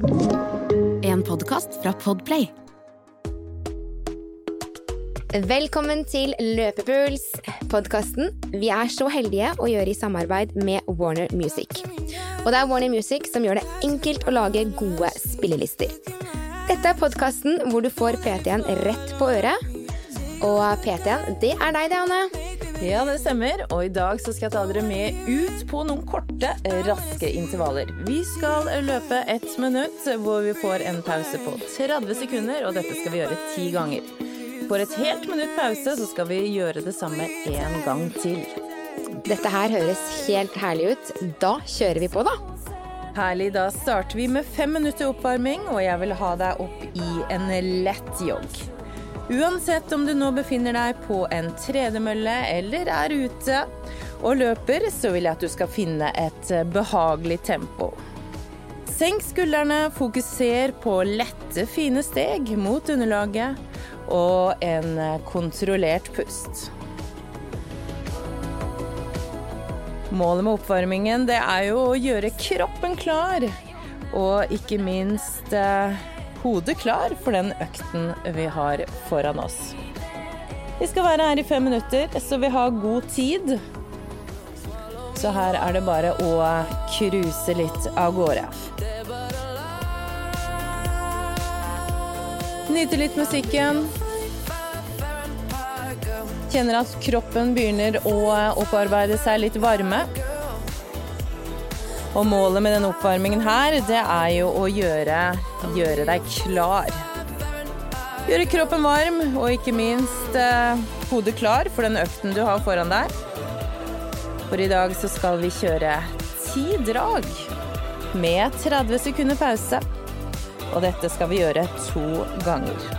En podkast fra Podplay. Velkommen til Løpepuls, podkasten vi er så heldige å gjøre i samarbeid med Warner Music. Og det er Warner Music som gjør det enkelt å lage gode spillelister. Dette er podkasten hvor du får PT-en rett på øret. Og PT-en, det er deg det, Anne. Ja, det stemmer. Og i dag så skal jeg ta dere med ut på noen korte, raske intervaller. Vi skal løpe ett minutt hvor vi får en pause på 30 sekunder, og dette skal vi gjøre ti ganger. For et helt minutt pause så skal vi gjøre det samme en gang til. Dette her høres helt herlig ut. Da kjører vi på, da. Herlig. Da starter vi med fem minutter oppvarming, og jeg vil ha deg opp i en lett jogg. Uansett om du nå befinner deg på en tredemølle eller er ute og løper, så vil jeg at du skal finne et behagelig tempo. Senk skuldrene, fokuser på lette, fine steg mot underlaget og en kontrollert pust. Målet med oppvarmingen det er jo å gjøre kroppen klar, og ikke minst eh, hodet klar for den økten vi har foran oss. Vi skal være her i fem minutter, så vi har god tid. Så her er det bare å cruise litt av gårde. Nyte litt musikken. Kjenner at kroppen begynner å opparbeide seg litt varme. Og målet med denne oppvarmingen her, det er jo å gjøre, gjøre deg klar. Gjøre kroppen varm, og ikke minst eh, hodet klar for den økten du har foran deg. For i dag så skal vi kjøre ti drag med 30 sekunder pause. Og dette skal vi gjøre to ganger.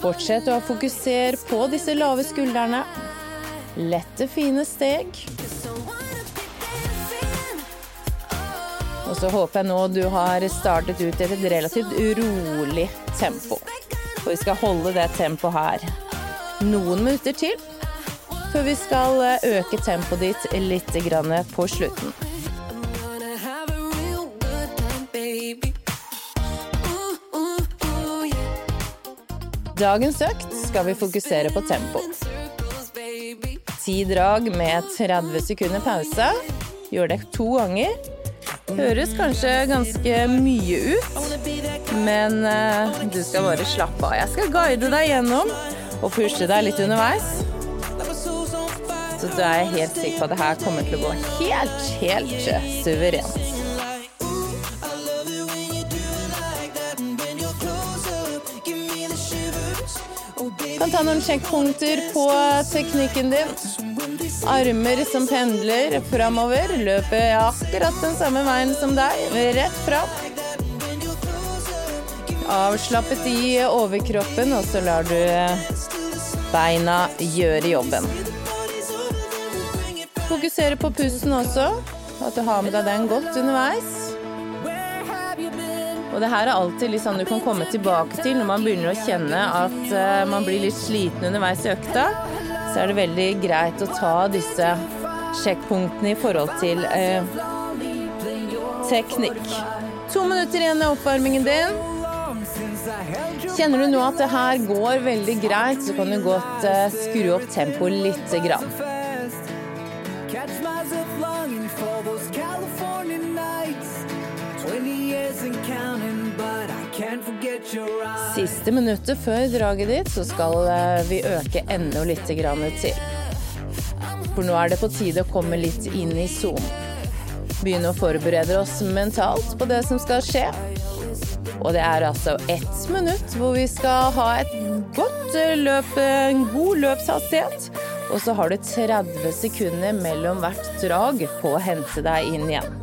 Fortsett å fokusere på disse lave skuldrene. Lette, fine steg. Og så håper jeg nå du har startet ut i et relativt urolig tempo. For vi skal holde det tempoet her noen minutter til før vi skal øke tempoet ditt litt på slutten. Dagens økt skal vi fokusere på tempo. Ti drag med 30 sekunder pause. Gjør det to ganger. Høres kanskje ganske mye ut, men uh, du skal bare slappe av. Jeg skal guide deg gjennom og pushe deg litt underveis. Så da er helt sikker på at det her kommer til å gå helt, helt suverent. Kan ta noen sjekkpunkter på teknikken din. Armer som pendler framover. Løper akkurat den samme veien som deg, rett fram. Avslappet i overkroppen, og så lar du beina gjøre jobben. Fokusere på pusten også, at du har med deg den godt underveis. Og det her er alltid litt sånn du kan komme tilbake til når man begynner å kjenne at uh, man blir litt sliten underveis i økta. Så er det veldig greit å ta disse sjekkpunktene i forhold til eh, teknikk. To minutter igjen av oppvarmingen din. Kjenner du nå at det her går veldig greit, så kan du godt eh, skru opp tempoet lite grann. Siste minuttet før draget ditt så skal eh, vi øke enda litt til. For nå er det på tide å komme litt inn i sonen. Begynne å forberede oss mentalt på det som skal skje. Og det er altså ett minutt hvor vi skal ha et godt eh, løp, en god løpshastighet. Og så har du 30 sekunder mellom hvert drag på å hente deg inn igjen.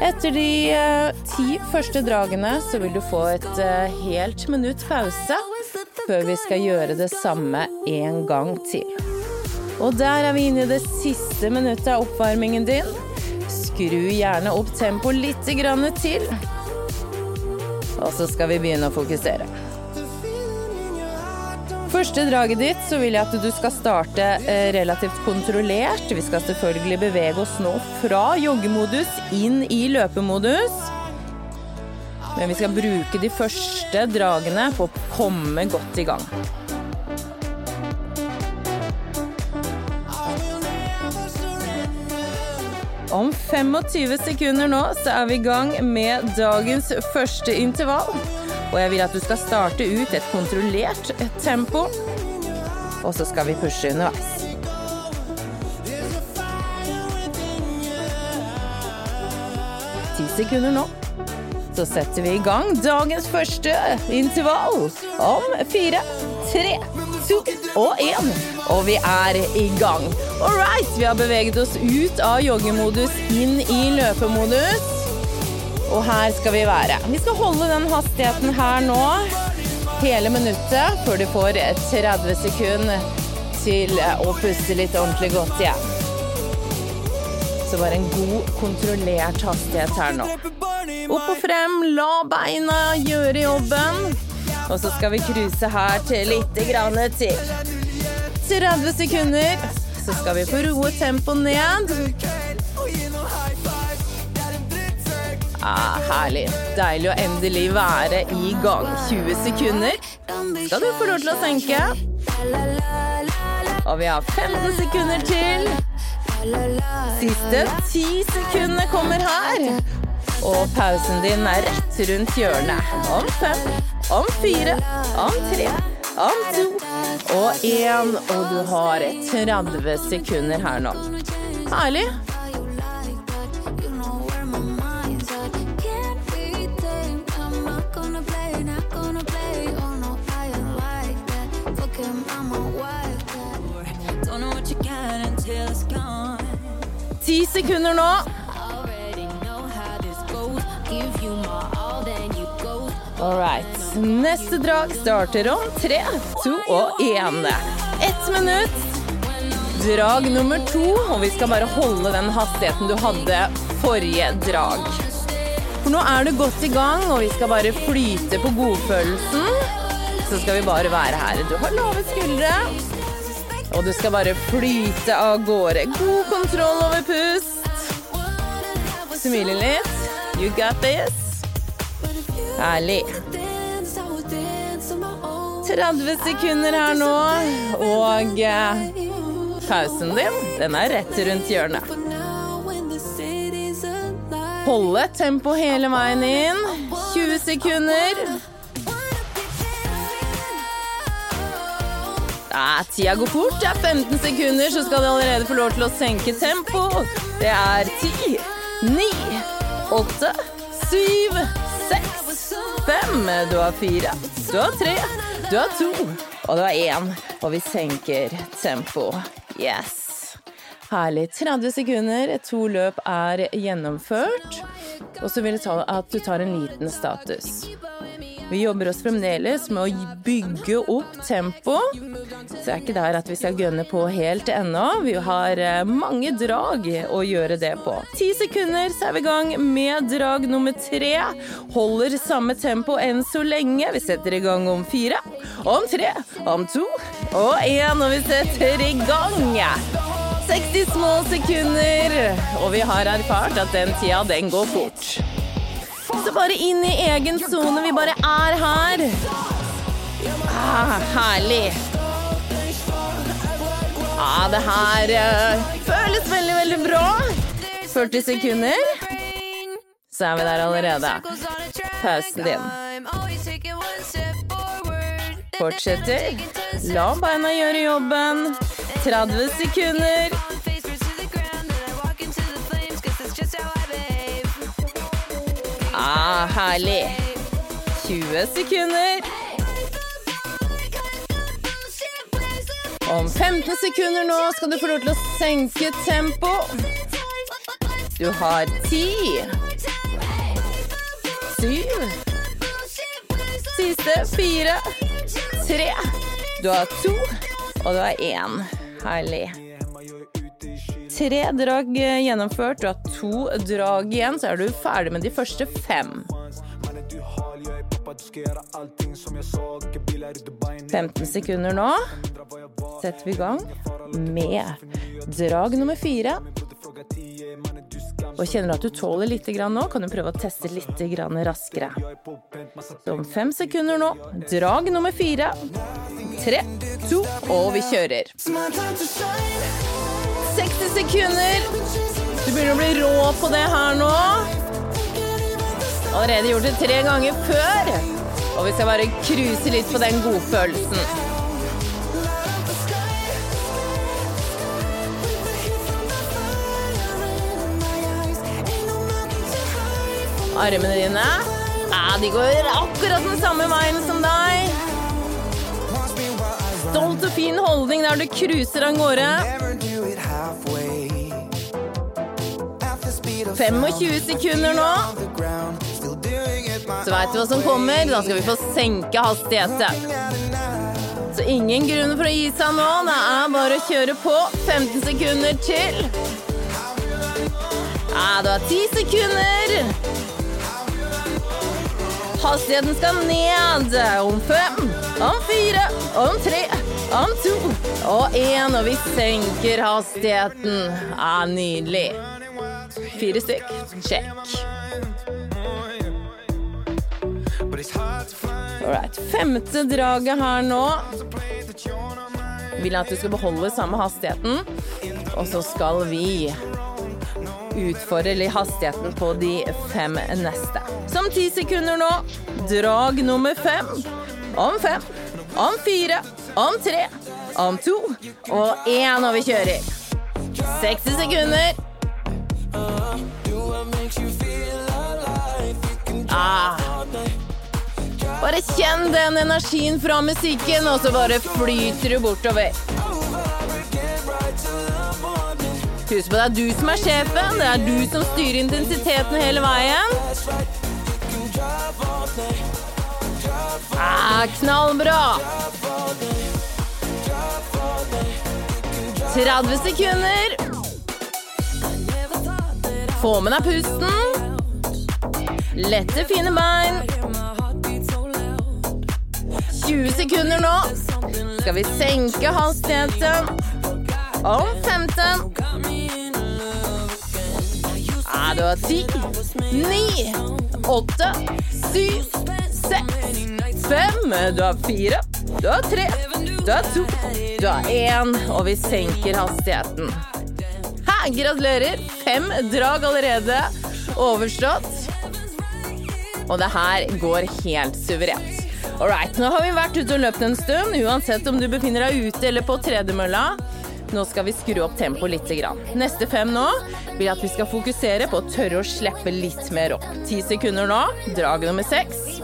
Etter de eh, ti første dragene så vil du få et eh, helt minutt pause før vi skal gjøre det samme en gang til. Og der er vi inne i det siste minuttet av oppvarmingen din. Skru gjerne opp tempoet litt til. Og så skal vi begynne å fokusere. Første draget ditt så vil jeg at du skal starte eh, relativt kontrollert. Vi skal selvfølgelig bevege oss nå fra joggemodus inn i løpemodus. Men vi skal bruke de første dragene på å komme godt i gang. Om 25 sekunder nå så er vi i gang med dagens første intervall. Og jeg vil at du skal starte ut et kontrollert tempo, og så skal vi pushe underveis. Ti sekunder nå. Så setter vi i gang dagens første intervall om fire, tre, to og én. Og vi er i gang. All right, vi har beveget oss ut av joggemodus inn i løpemodus. Og her skal vi være. Vi skal holde den hastigheten her nå hele minuttet før du får 30 sekunder til å puste litt ordentlig godt igjen. Så bare en god, kontrollert hastighet her nå. Opp og frem, la beina gjøre jobben. Og så skal vi cruise her til lite grann til. 30 sekunder. Så skal vi få roe tempoet ned. Ah, herlig. Deilig å endelig være i gang. 20 sekunder skal du få lov til å senke. Og vi har 15 sekunder til. Siste 10 sekunder kommer her. Og pausen din er rett rundt hjørnet. Om fem, om fire, om tre, om to og én. Og du har 30 sekunder her nå. Herlig. Ti sekunder nå. All right. Neste drag starter om tre, to og én. Ett minutt. Drag nummer to, og vi skal bare holde den hastigheten du hadde forrige drag. For nå er du godt i gang, og vi skal bare flyte på godfølelsen. Så skal vi bare være her. Du har lave skuldre. Og du skal bare flyte av gårde. God kontroll over pust. Smile litt. You got this. Herlig. 30 sekunder her nå, og eh, pausen din, den er rett rundt hjørnet. Holde tempo hele veien inn. 20 sekunder. Ja, tida går fort. Det er 15 sekunder, så skal de allerede få lov til å senke tempo. Det er 10, 9, 8, 7, 6, 5. Du har 4, du har 3, du har 2, og du har 1. Og vi senker tempo. Yes. Herlig. 30 sekunder, to løp er gjennomført. Og så vil jeg ta at du tar en liten status. Vi jobber oss fremdeles med å bygge opp tempo. Så det er ikke der at vi skal gønne på helt ennå. Vi har eh, mange drag å gjøre det på. Ti sekunder, så er vi i gang med drag nummer tre. Holder samme tempo enn så lenge. Vi setter i gang om fire, om tre, om to og én, og vi setter i gang. 60 små sekunder, og vi har erfart at den tida, den går fort. Så bare inn i egen sone. Vi bare er her. Ah, herlig. Ah, det her uh, føles veldig, veldig bra. 40 sekunder. Så er vi der allerede. Pausen din. Fortsetter. La beina gjøre jobben. 30 sekunder. Ah, herlig. 20 sekunder. Om 15 sekunder nå skal du få lov til å senke tempo. Du har ti. Syv. Siste fire. Tre. Du har to, og du har én. Herlig. Tre drag gjennomført, du har to drag igjen, så er du ferdig med de første fem. 15 sekunder nå. Setter vi i gang med drag nummer fire. Og kjenner du at du tåler litt nå, kan du prøve å teste litt raskere. Så om fem sekunder nå. Drag nummer fire. Tre, to, og vi kjører. 60 sekunder. Du begynner å bli rå på det her nå. Allerede gjort det tre ganger før. Og vi skal bare cruise litt på den godfølelsen. Armene dine ja, de går akkurat den samme veien som deg. Stolt og fin holdning der du cruiser av gårde. 25 sekunder nå. Så veit du hva som kommer. Da skal vi få senke hastigheten. Så ingen grunn for å gi seg nå. Det er bare å kjøre på. 15 sekunder til. Ja, du har 10 sekunder. Hastigheten skal ned. Om fem, om fire, om tre, om to og én. Og vi senker hastigheten. Ja, nydelig. Fire stykk. Check. Alright. Femte draget her nå. Vil at du skal beholde samme hastigheten. Og så skal vi utfordre hastigheten på de fem neste. Som ti sekunder nå. Drag nummer fem. Om fem. Om fire. Om tre. Om to. Og én, og vi kjører. 60 sekunder. Ah. Bare kjenn den energien fra musikken, og så bare flyter du bortover. Husk på det er du som er sjefen, det er du som styrer intensiteten hele veien. Ah, knallbra! 30 sekunder. Få med deg pusten. Lette, fine bein. 20 sekunder nå. Skal vi senke hastigheten. Om 15. Ah, du har 10, 9, 8, 7 seks, fem, du har fire, du har tre, du har to, du har én, og vi senker hastigheten. Hæ, gratulerer! Fem drag allerede overstått. Og det her går helt suverent. Alright, nå har vi vært ute og løpt en stund, uansett om du befinner deg ute eller på tredemølla. Nå skal vi skru opp tempoet litt. Neste fem nå vil at vi skal fokusere på å tørre å slippe litt mer opp. Ti sekunder nå. Drag nummer seks.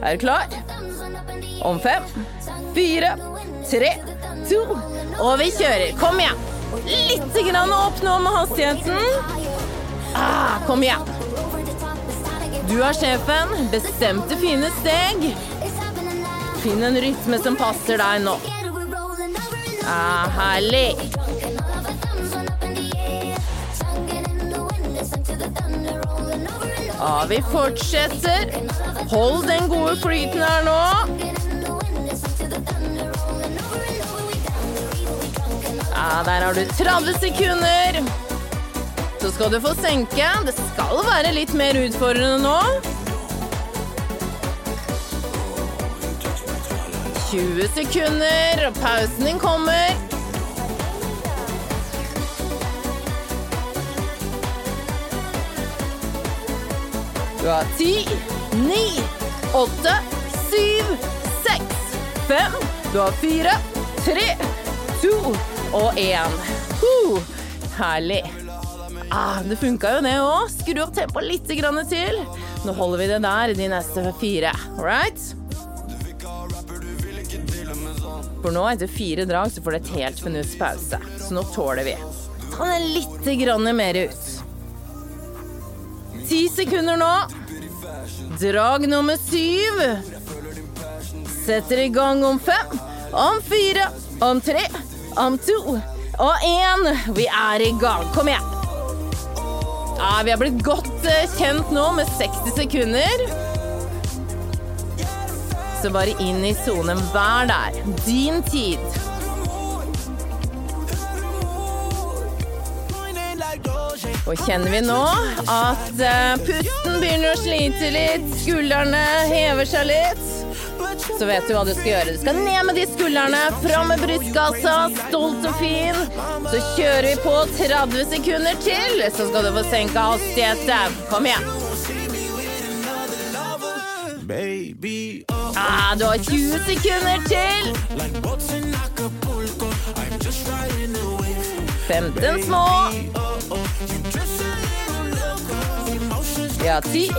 Er du klar? Om fem, fire, tre, to Og vi kjører. Kom igjen. Litt grann opp nå med hastigheten. Ah, kom igjen. Du er sjefen. Bestemte fine steg. Finn en rytme som passer deg nå. Ah, herlig. Ja, vi fortsetter. Hold den gode flyten her nå. Ja, der har du 30 sekunder. Så skal du få senke. Det skal være litt mer utfordrende nå. 20 sekunder, og pausen din kommer. Du har ti, ni, åtte, syv, seks, fem. Du har fire, tre, to og én. Uh, herlig. Ah, det funka jo, det òg. Skru opp tempoet litt til. Nå holder vi det der de neste fire. Right? For nå, etter fire drag, så får det et helt minutts pause. Så nå tåler vi. Ta den litt mer ut. Ti sekunder nå. Drag nummer syv. Setter i gang om fem, om fire, om tre, om to og én. Vi er i gang. Kom igjen. Ja, vi har blitt godt eh, kjent nå med 60 sekunder. Så bare inn i sonen. Vær der. Din tid. Og kjenner vi nå at eh, pusten begynner å slite litt, skuldrene hever seg litt, så vet du hva du skal gjøre. Du skal ned med de skuldrene, fram med brystkassa, stolt og fin. Så kjører vi på 30 sekunder til, så skal du få senka hastigheten. Kom igjen. Ah, du har 20 sekunder til. 15 små. Ja, 10,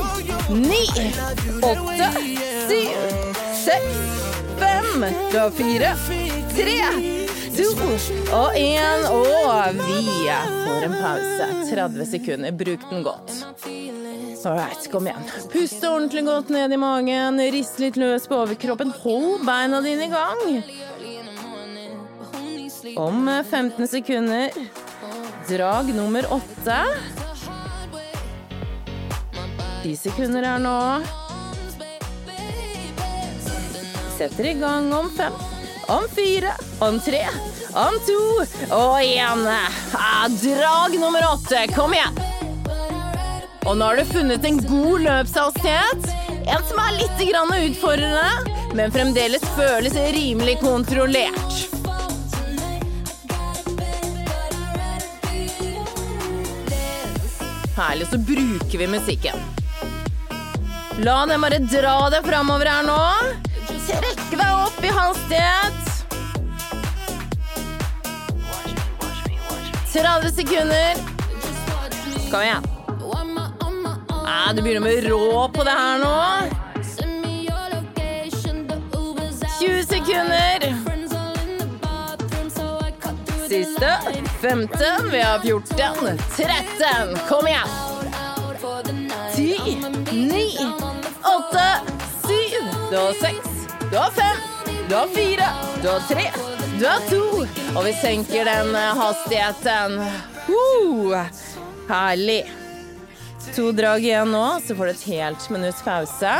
9, 8, 7, 6, 5, du har 4, 3, 2 og én. Og vi får en pause. 30 sekunder. Bruk den godt. All right, kom igjen. Pust ordentlig godt ned i magen. Rist litt løs på overkroppen. Hold beina dine i gang. Om 15 sekunder. Drag nummer åtte. Ti sekunder her nå. Setter i gang om fem, om fire, om tre, om to og én. Ah, drag nummer åtte. Kom igjen. Og nå har du funnet en god løpshastighet. En som er litt utfordrende, men fremdeles føles rimelig kontrollert. Herlig, så bruker vi musikken. La den bare dra deg framover her nå. Trekk deg opp i hastighet. 30 sekunder. Kom igjen. Ah, du begynner med rå på det her nå. 20 sekunder. Siste. 15. Vi har 14. 13. Kom igjen. 10, 9, 8, 7. og 6. Du har fem, Du har fire, Du har tre, Du har to. Og vi senker den eh, hastigheten. Uh, herlig. To drag igjen nå, så får du et helt minutts pause.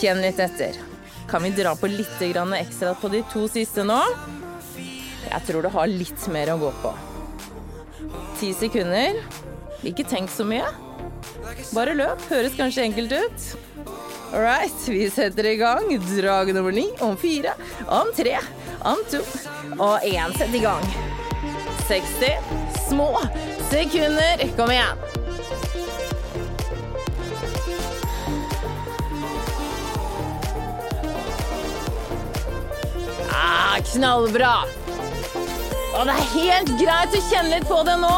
Kjenn litt etter. Kan vi dra på litt ekstra på de to siste nå? Jeg tror du har litt mer å gå på. Ti sekunder. Ikke tenk så mye. Bare løp. Høres kanskje enkelt ut. All right, vi setter i gang. Drag nummer ni om fire, om tre, om to og én. Sett i gang. 60 små sekunder. Kom igjen. Ah, knallbra. Og det er helt greit å kjenne litt på det nå.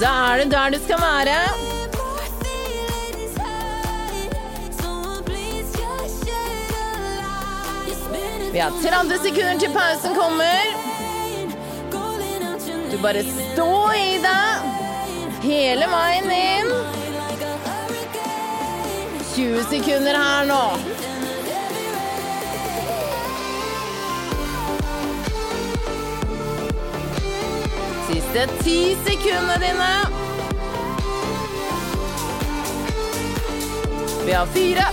Da er det der du skal være. Vi har 30 sekunder til pausen kommer. Du bare stå i det hele veien inn. 20 sekunder her nå. Siste ti sekundene dine. Vi har fire,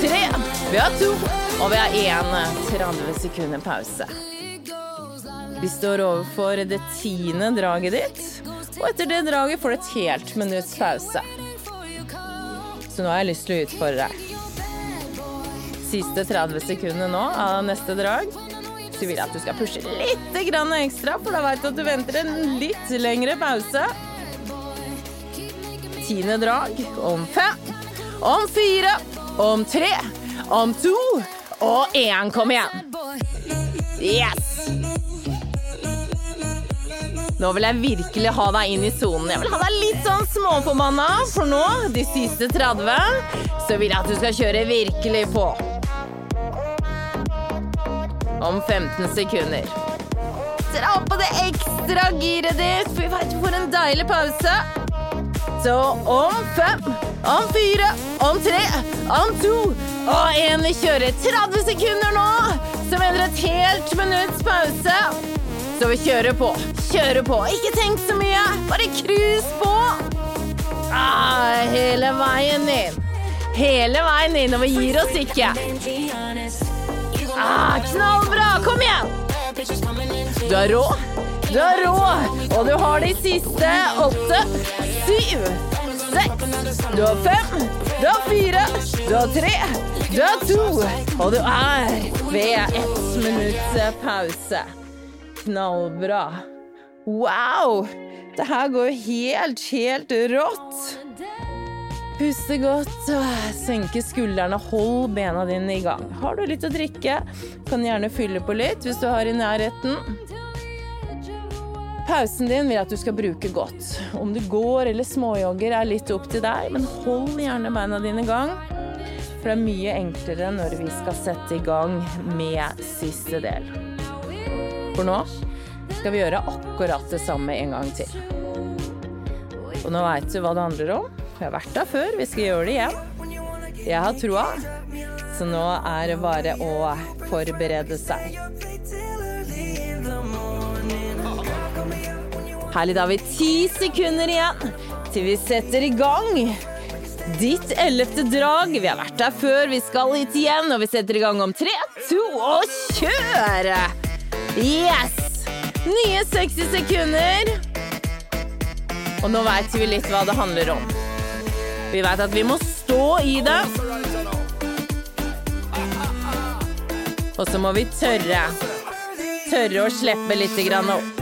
tre, vi har to, og vi har én 30 sekunder pause. Vi står overfor det tiende draget ditt, og etter det draget får du et helt minutts pause. Så nå har jeg lyst til å utfordre deg. Siste 30 sekunder nå av neste drag så vil jeg at du skal pushe litt ekstra, for da veit du at du venter en litt lengre pause. Tiende drag om fem, om fire, om tre, om to og én. Kom igjen. Yes! Nå vil jeg virkelig ha deg inn i sonen. Jeg vil ha deg litt sånn småformanna, for nå, de siste 30, så vil jeg at du skal kjøre virkelig på om 15 sekunder. Dra på det ekstra giret ditt, for vi veit du får en deilig pause. Så om fem, om fire, om tre, om to og én vi kjører 30 sekunder nå, som mener et helt minutts pause. Så vi kjører på, kjører på. Ikke tenk så mye, bare cruise på. Ah, hele veien inn. Hele veien inn, og vi gir oss ikke. Ah, knallbra! Kom igjen! Du er rå. Du er rå, og du har de siste åtte, syv, seks. Du har fem, du har fire, du har tre, du har to, og du er ved ett minutts pause. Knallbra. Wow! Det her går helt, helt rått. Puste godt, senke skuldrene, hold bena dine i gang. Har du litt å drikke, kan gjerne fylle på litt hvis du har i nærheten. Pausen din vil at du skal bruke godt. Om du går eller småjogger er litt opp til deg, men hold gjerne beina dine i gang. For det er mye enklere når vi skal sette i gang med siste del. For nå skal vi gjøre akkurat det samme en gang til. Og nå veit du hva det handler om. Vi har vært der før, vi skal gjøre det igjen. Jeg har troa, så nå er det bare å forberede seg. Herlig, da har vi ti sekunder igjen til vi setter i gang. Ditt ellevte drag. Vi har vært der før, vi skal hit igjen, og vi setter i gang om tre, to og kjør! Yes! Nye 60 sekunder. Og nå veit vi litt hva det handler om. Vi veit at vi må stå i det. Og så må vi tørre. Tørre å slippe litt opp.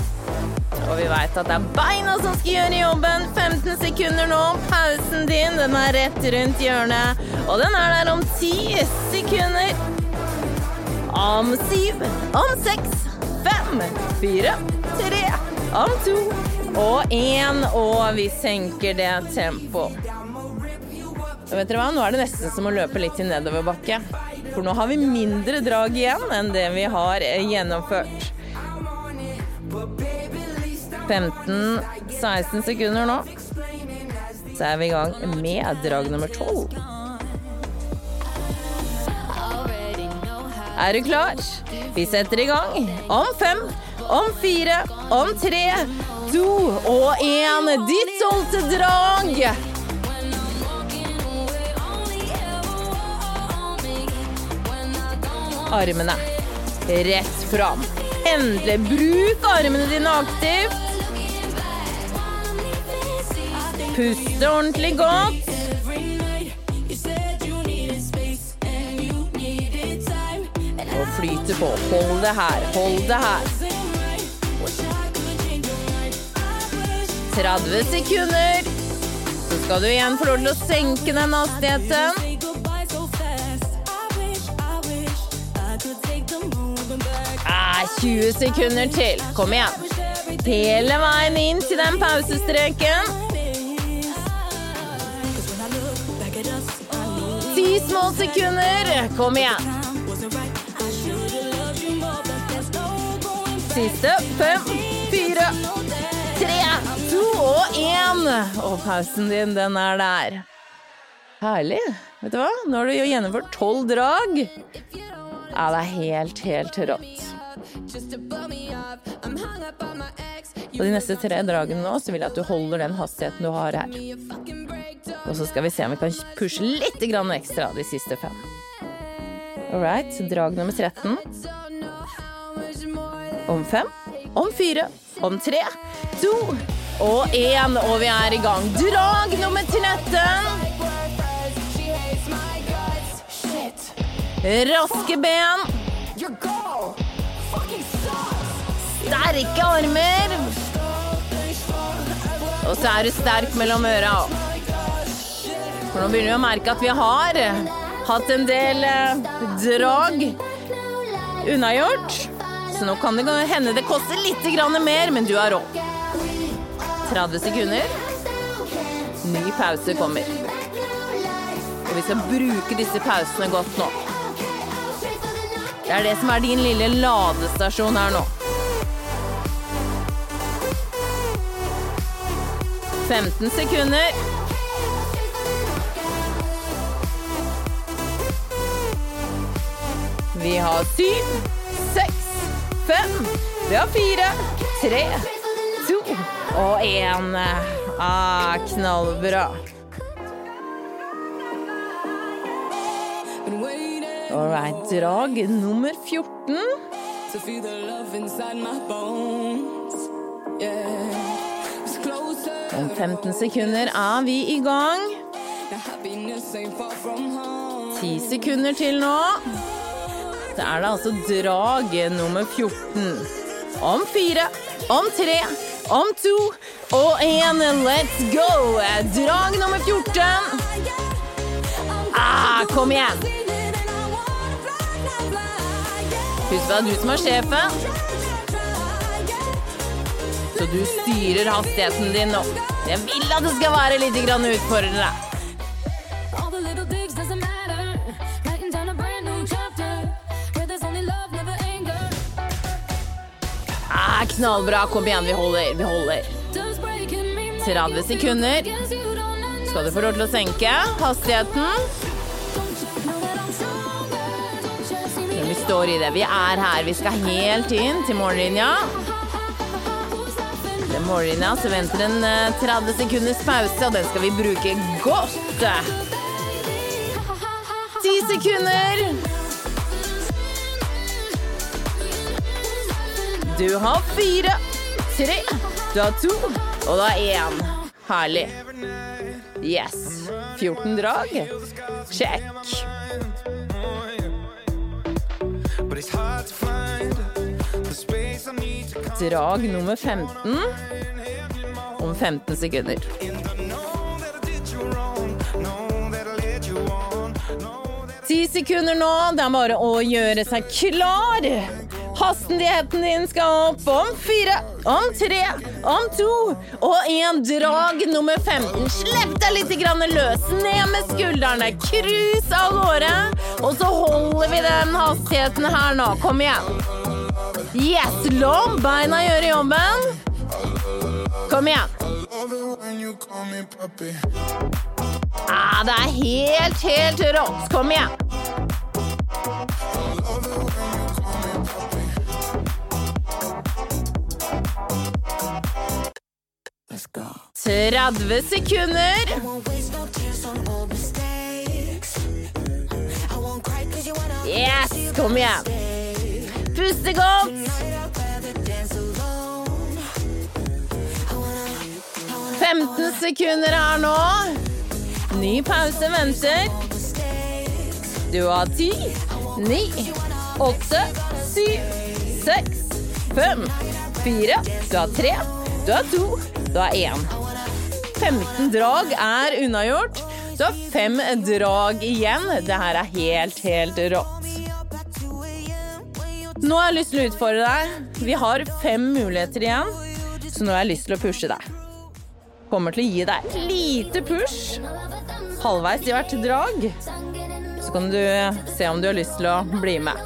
Og vi veit at det er beina som skal gjøre jobben. 15 sekunder nå. Pausen din den er rett rundt hjørnet. Og den er der om 10 sekunder. Om syv, om seks, fem, fire, tre, om to og én. Og vi senker det tempoet. Vet dere hva? Nå er det nesten som å løpe litt i nedoverbakke. For nå har vi mindre drag igjen enn det vi har gjennomført. 15-16 sekunder nå. Så er vi i gang med drag nummer 12. Er du klar? Vi setter i gang. Om fem, om fire, om tre, to og én. Ditt tolvte drag. Armene rett fram. Endelig bruk armene dine aktivt. Puste ordentlig godt. Og flyte på. Hold det her, hold det her. 30 sekunder. Så skal du igjen få lov til å senke den hastigheten. Ah, 20 sekunder til. Kom igjen. Hele veien inn til den pausestreken. Ti små sekunder. Kom igjen. Siste. Fem, fire, tre, to og én. Og pausen din, den er der. Herlig. Vet du hva? Nå har du gjennomført tolv drag. Ja, det er helt, helt rått. Og de neste tre dragene nå, så vil jeg at du holder den hastigheten du har her. Og så skal vi se om vi kan pushe litt ekstra de siste fem. All right, drag nummer 13. Om fem, om fire, om tre, to og én, og vi er i gang. Drag nummer 13. Raske ben. Sterke armer. Og så er du sterk mellom øra. For nå begynner vi å merke at vi har hatt en del eh, drag unnagjort. Så nå kan det hende det koster litt mer, men du er råd. 30 sekunder. Ny pause kommer. Og vi skal bruke disse pausene godt nå. Det er det som er din lille ladestasjon her nå. 15 sekunder. Vi har syv, seks, fem. Vi har fire, tre, to og én. Ah, knallbra. All right, drag nummer 14. to feel the love inside my bones. Yeah, it's closer. Om 15 sekunder er vi i gang. Ti sekunder til nå. Så er det altså drag nummer 14. Om fire, om tre, om to og én. Let's go! Drag nummer 14. Ah, kom igjen! Husk det er du som er sjefen, så du styrer hastigheten din nå. Jeg vil at det skal være litt utfordrende. Knallbra. Kom igjen, vi holder. Vi holder. Just breaking me. 30 sekunder. Skal du få lov til å senke hastigheten? Men vi står i det. Vi er her. Vi skal helt inn til laughing? Til morgenlinja så venter en eh, 30 sekunders pause, og den skal vi bruke godt. 10 sekunder. Du har fire, tre, du har to, og du har én. Herlig. Yes. 14 drag. Check. Drag nummer 15 om 15 sekunder. Ti sekunder nå. Det er bare å gjøre seg klar. Hastigheten din skal opp om fire, om tre, om to og én. Drag nummer 15. Slipp deg litt løs. Ned med skuldrene. Cruise av gårde. Og så holder vi den hastigheten her nå. Kom igjen. Yes, la beina gjøre jobben. Kom igjen. Ah, det er helt, helt rått. Kom igjen. 30 sekunder. Yes, kom igjen. Puste godt. 15 sekunder her nå. Ny pause venter. Du har ti, ni, åtte, syv, seks, fem, fire. Du har tre, du har to, du har én. 15 drag er unnagjort. Du har fem drag igjen. Det her er helt, helt rått. Nå har jeg lyst til å utfordre deg. Vi har fem muligheter igjen, så nå har jeg lyst til å pushe deg. Kommer til å gi deg et lite push halvveis i hvert drag. Så kan du se om du har lyst til å bli med.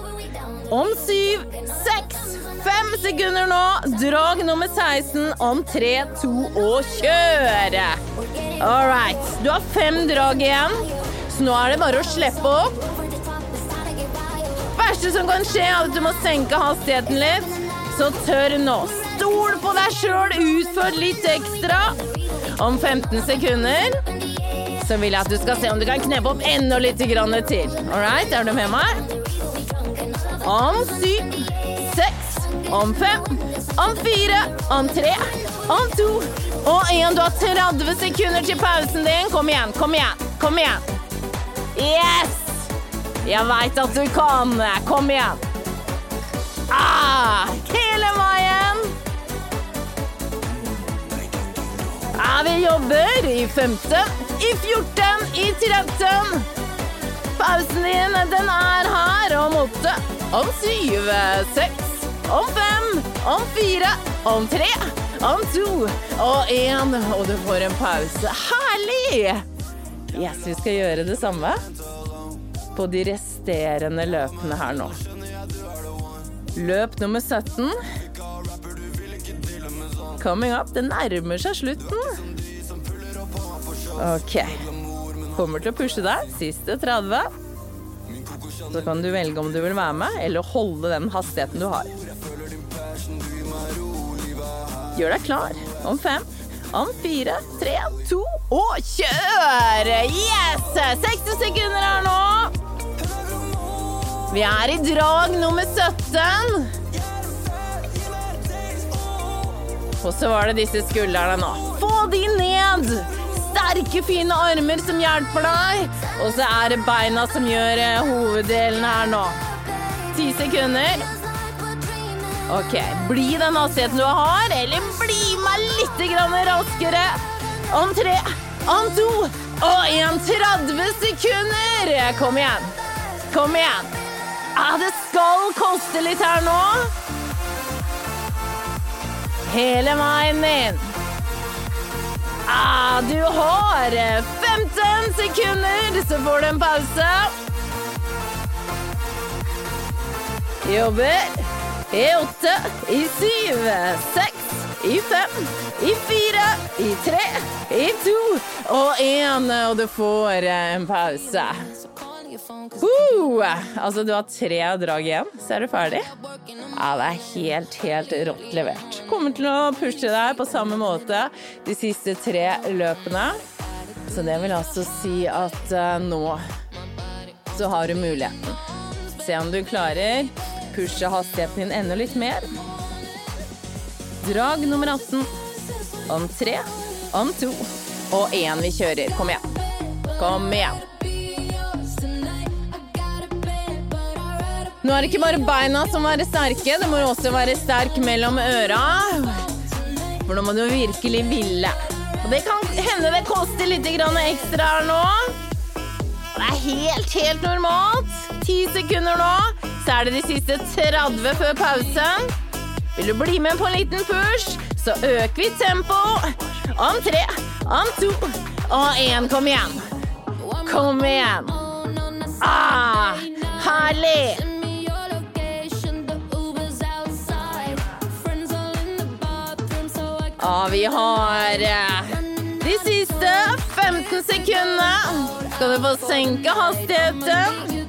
Om syv, seks, fem sekunder nå. Drag nummer 16 om tre, to og kjøre. All right. Du har fem drag igjen, så nå er det bare å slippe opp. verste som kan skje, er at du må senke hastigheten litt. Så tør nå. Stol på deg sjøl, utfør litt ekstra. Om 15 sekunder så vil jeg at du skal se om du kan kneppe opp enda litt til. All right, er du med meg? Om syv, om fem, om fire, om tre, om to og én. Du har 30 sekunder til pausen din. Kom igjen, kom igjen, kom igjen. Yes! Jeg veit at du kan. Kom igjen. Ah, hele veien. Ah, vi jobber i 15, i 14, i 13. Pausen din, den er her om åtte, om syv, seks, om fem, om fire, om tre, om to og én. Og du får en pause. Herlig! Yes, vi skal gjøre det samme på de resterende løpene her nå. Løp nummer 17. Coming up. Det nærmer seg slutten. Ok. Kommer til å pushe deg. Siste 30. Så kan du velge om du vil være med, eller holde den hastigheten du har. Gjør deg klar. Om fem, om fire, tre, to og kjør! Yes! 60 sekunder her nå. Vi er i drag nummer 17. Og så var det disse skuldrene nå. Få de ned! Sterke, fine armer som hjelper deg. Og så er det beina som gjør eh, hoveddelen her nå. Ti sekunder. Ok, bli den hastigheten du har, eller bli meg litt raskere. Om tre, om to og en 30 sekunder. Kom igjen. Kom igjen. Ah, det skal koste litt her nå. Hele veien inn. Ah, du har 15 sekunder, så får du en pause. Jobber i åtte, i syv, seks, i fem, i fire, i tre, i to og én, og du får en pause. Uh, altså, du har tre drag igjen, så er du ferdig. Ja, det er helt, helt rått levert. Kommer til å pushe deg på samme måte de siste tre løpene. Så det vil altså si at uh, nå så har du muligheten. Se om du klarer. Pushe hastigheten din enda litt mer. Drag nummer 18. Om tre, om to og én vi kjører. Kom igjen. Kom igjen. Nå er det ikke bare beina som må være sterke, det må også være sterk mellom øra. For nå må du virkelig ville. Og det kan hende det koster litt ekstra her nå. Det er helt, helt normalt. Ti sekunder nå, så er det de siste 30 før pausen. Vil du bli med på en liten push, så øker vi tempoet. Om tre, om to og én. Kom igjen. Kom igjen. Ah, herlig. Ja, vi har eh, de siste 15 sekundene. Skal du få senke hastigheten?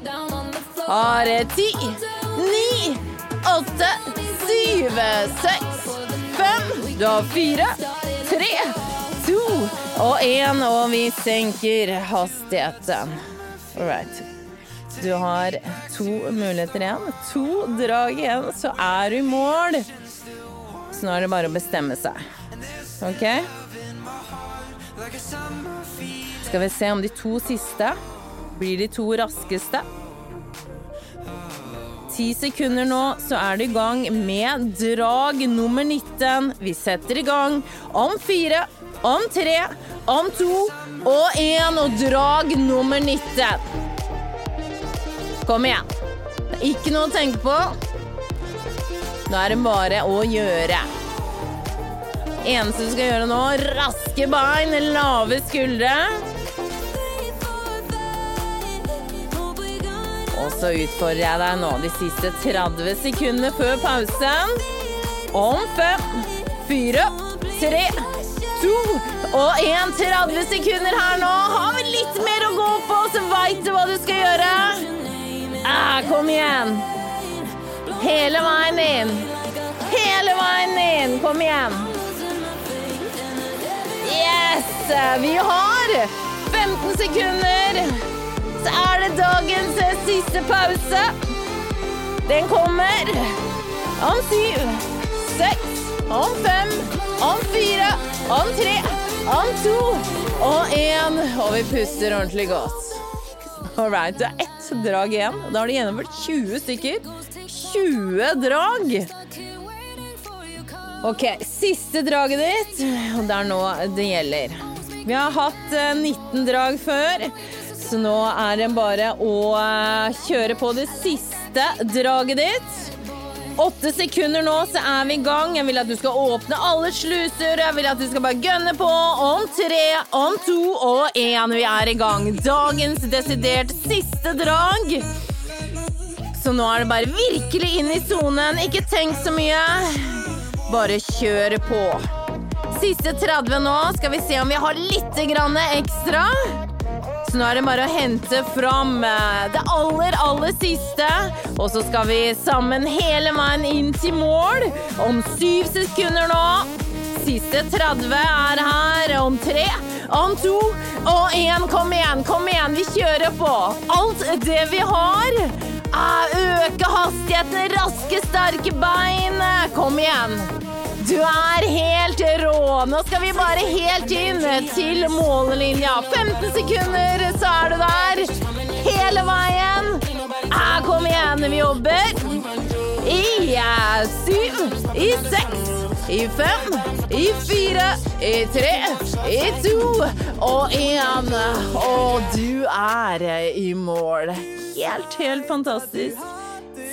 Har ti, ni, åtte, syv, seks, fem. Du har fire, tre, to og én, og vi senker hastigheten. All right. Du har to muligheter igjen. To drag igjen, så er du i mål. Så nå er det bare å bestemme seg. Ok? Skal vi se om de to siste blir de to raskeste. Ti sekunder nå, så er du i gang med drag nummer 19. Vi setter i gang om fire, om tre, om to og én, og drag nummer 19. Kom igjen. Ikke noe å tenke på. Nå er det bare å gjøre. Eneste du skal gjøre nå, raske bein, lave skuldre. Og så utfordrer jeg deg nå de siste 30 sekundene før pausen. Om fem, fire, tre, to og én. 30 sekunder her nå. Har vi litt mer å gå på, så veit du hva du skal gjøre. Ah, kom igjen. Hele veien inn. Hele veien inn. Kom igjen. Yes! Vi har 15 sekunder. Er det dagens eh, siste pause. Den kommer om syv, seks, om fem, om fire, om tre, om to og én. Og vi puster ordentlig godt. All right, du har ett drag igjen. Da har du gjennomført 20 stykker. 20 drag! Ok, siste draget ditt, og det er nå det gjelder. Vi har hatt eh, 19 drag før, så nå er det bare å eh, kjøre på det siste draget ditt. Åtte sekunder nå, så er vi i gang. Jeg vil at du skal åpne alle sluser. Jeg vil at du skal bare gønne på. Om tre, om to og én. Vi er i gang. Dagens desidert siste drag. Så nå er det bare virkelig inn i sonen. Ikke tenk så mye. Bare kjør på. Siste 30 nå. Skal vi se om vi har litt ekstra. Nå er det bare å hente fram eh, det aller, aller siste. Og så skal vi sammen hele veien inn til mål. Om syv sekunder nå. Siste 30 er her. Om tre, om to og én. Kom igjen, kom igjen. Vi kjører på. Alt det vi har. er Øke hastigheten, raske, sterke bein. Kom igjen. Du er helt rå. Nå skal vi bare helt inn til mållinja. 15 sekunder, så er du der. Hele veien. Ah, kom igjen, vi jobber. I eh, syv, i seks, i fem, i fire, i tre, i to og én. Og du er i mål. Helt, helt fantastisk.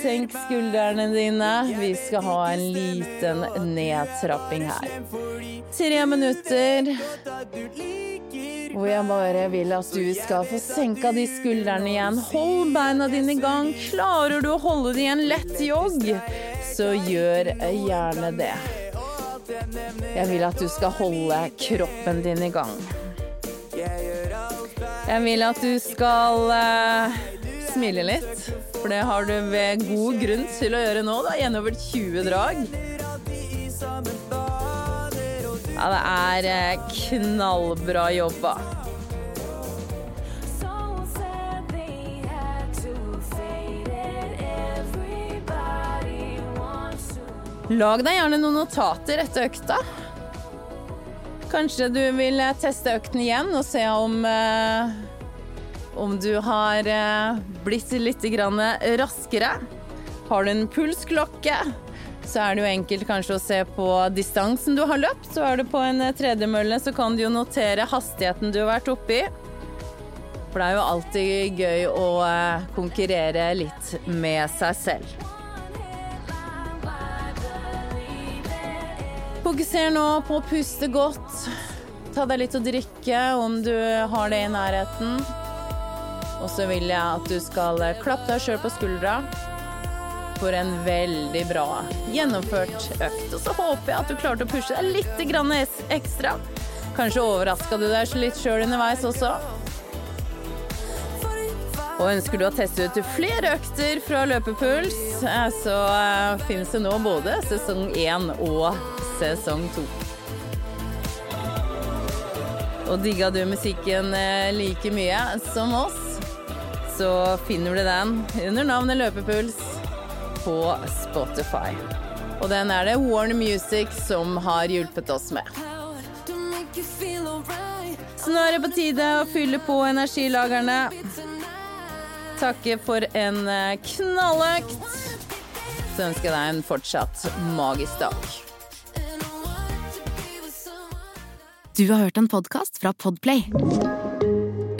Senk skuldrene dine. Vi skal ha en liten nedtrapping her. Tre minutter hvor jeg bare vil at du skal få senka de skuldrene igjen. Hold beina dine i gang. Klarer du å holde det i en lett jogg, så gjør gjerne det. Jeg vil at du skal holde kroppen din i gang. Jeg vil at du skal uh, smile litt, for det har du ved god grunn til å gjøre nå. Da, Gjennom 20 drag. Ja, det er eh, knallbra jobba. Lag deg gjerne noen notater etter økta. Kanskje du vil eh, teste økten igjen og se om eh, om du har eh, blitt litt raskere. Har du en pulsklokke, så er det jo enkelt kanskje å se på distansen du har løpt. Så er du på en eh, tredemølle, så kan du jo notere hastigheten du har vært oppi. For det er jo alltid gøy å eh, konkurrere litt med seg selv. Fokuser nå på å puste godt. Ta deg litt å drikke om du har det i nærheten. Og så vil jeg at du skal klappe deg sjøl på skuldra for en veldig bra gjennomført økt. Og så håper jeg at du klarte å pushe deg litt ekstra. Kanskje overraska du deg litt sjøl underveis også. Og ønsker du å teste ut flere økter fra Løpepuls, eh, så eh, finnes det nå både sesong én og sesong to. Og digga du musikken eh, like mye som oss, så finner du den under navnet Løpepuls på Spotify. Og den er det Warner Music som har hjulpet oss med. Så nå er det på tide å fylle på energilagerne. Takke for en eh, knalløkt. Så ønsker jeg deg en fortsatt magisk dag. Du har hørt en podkast fra Podplay.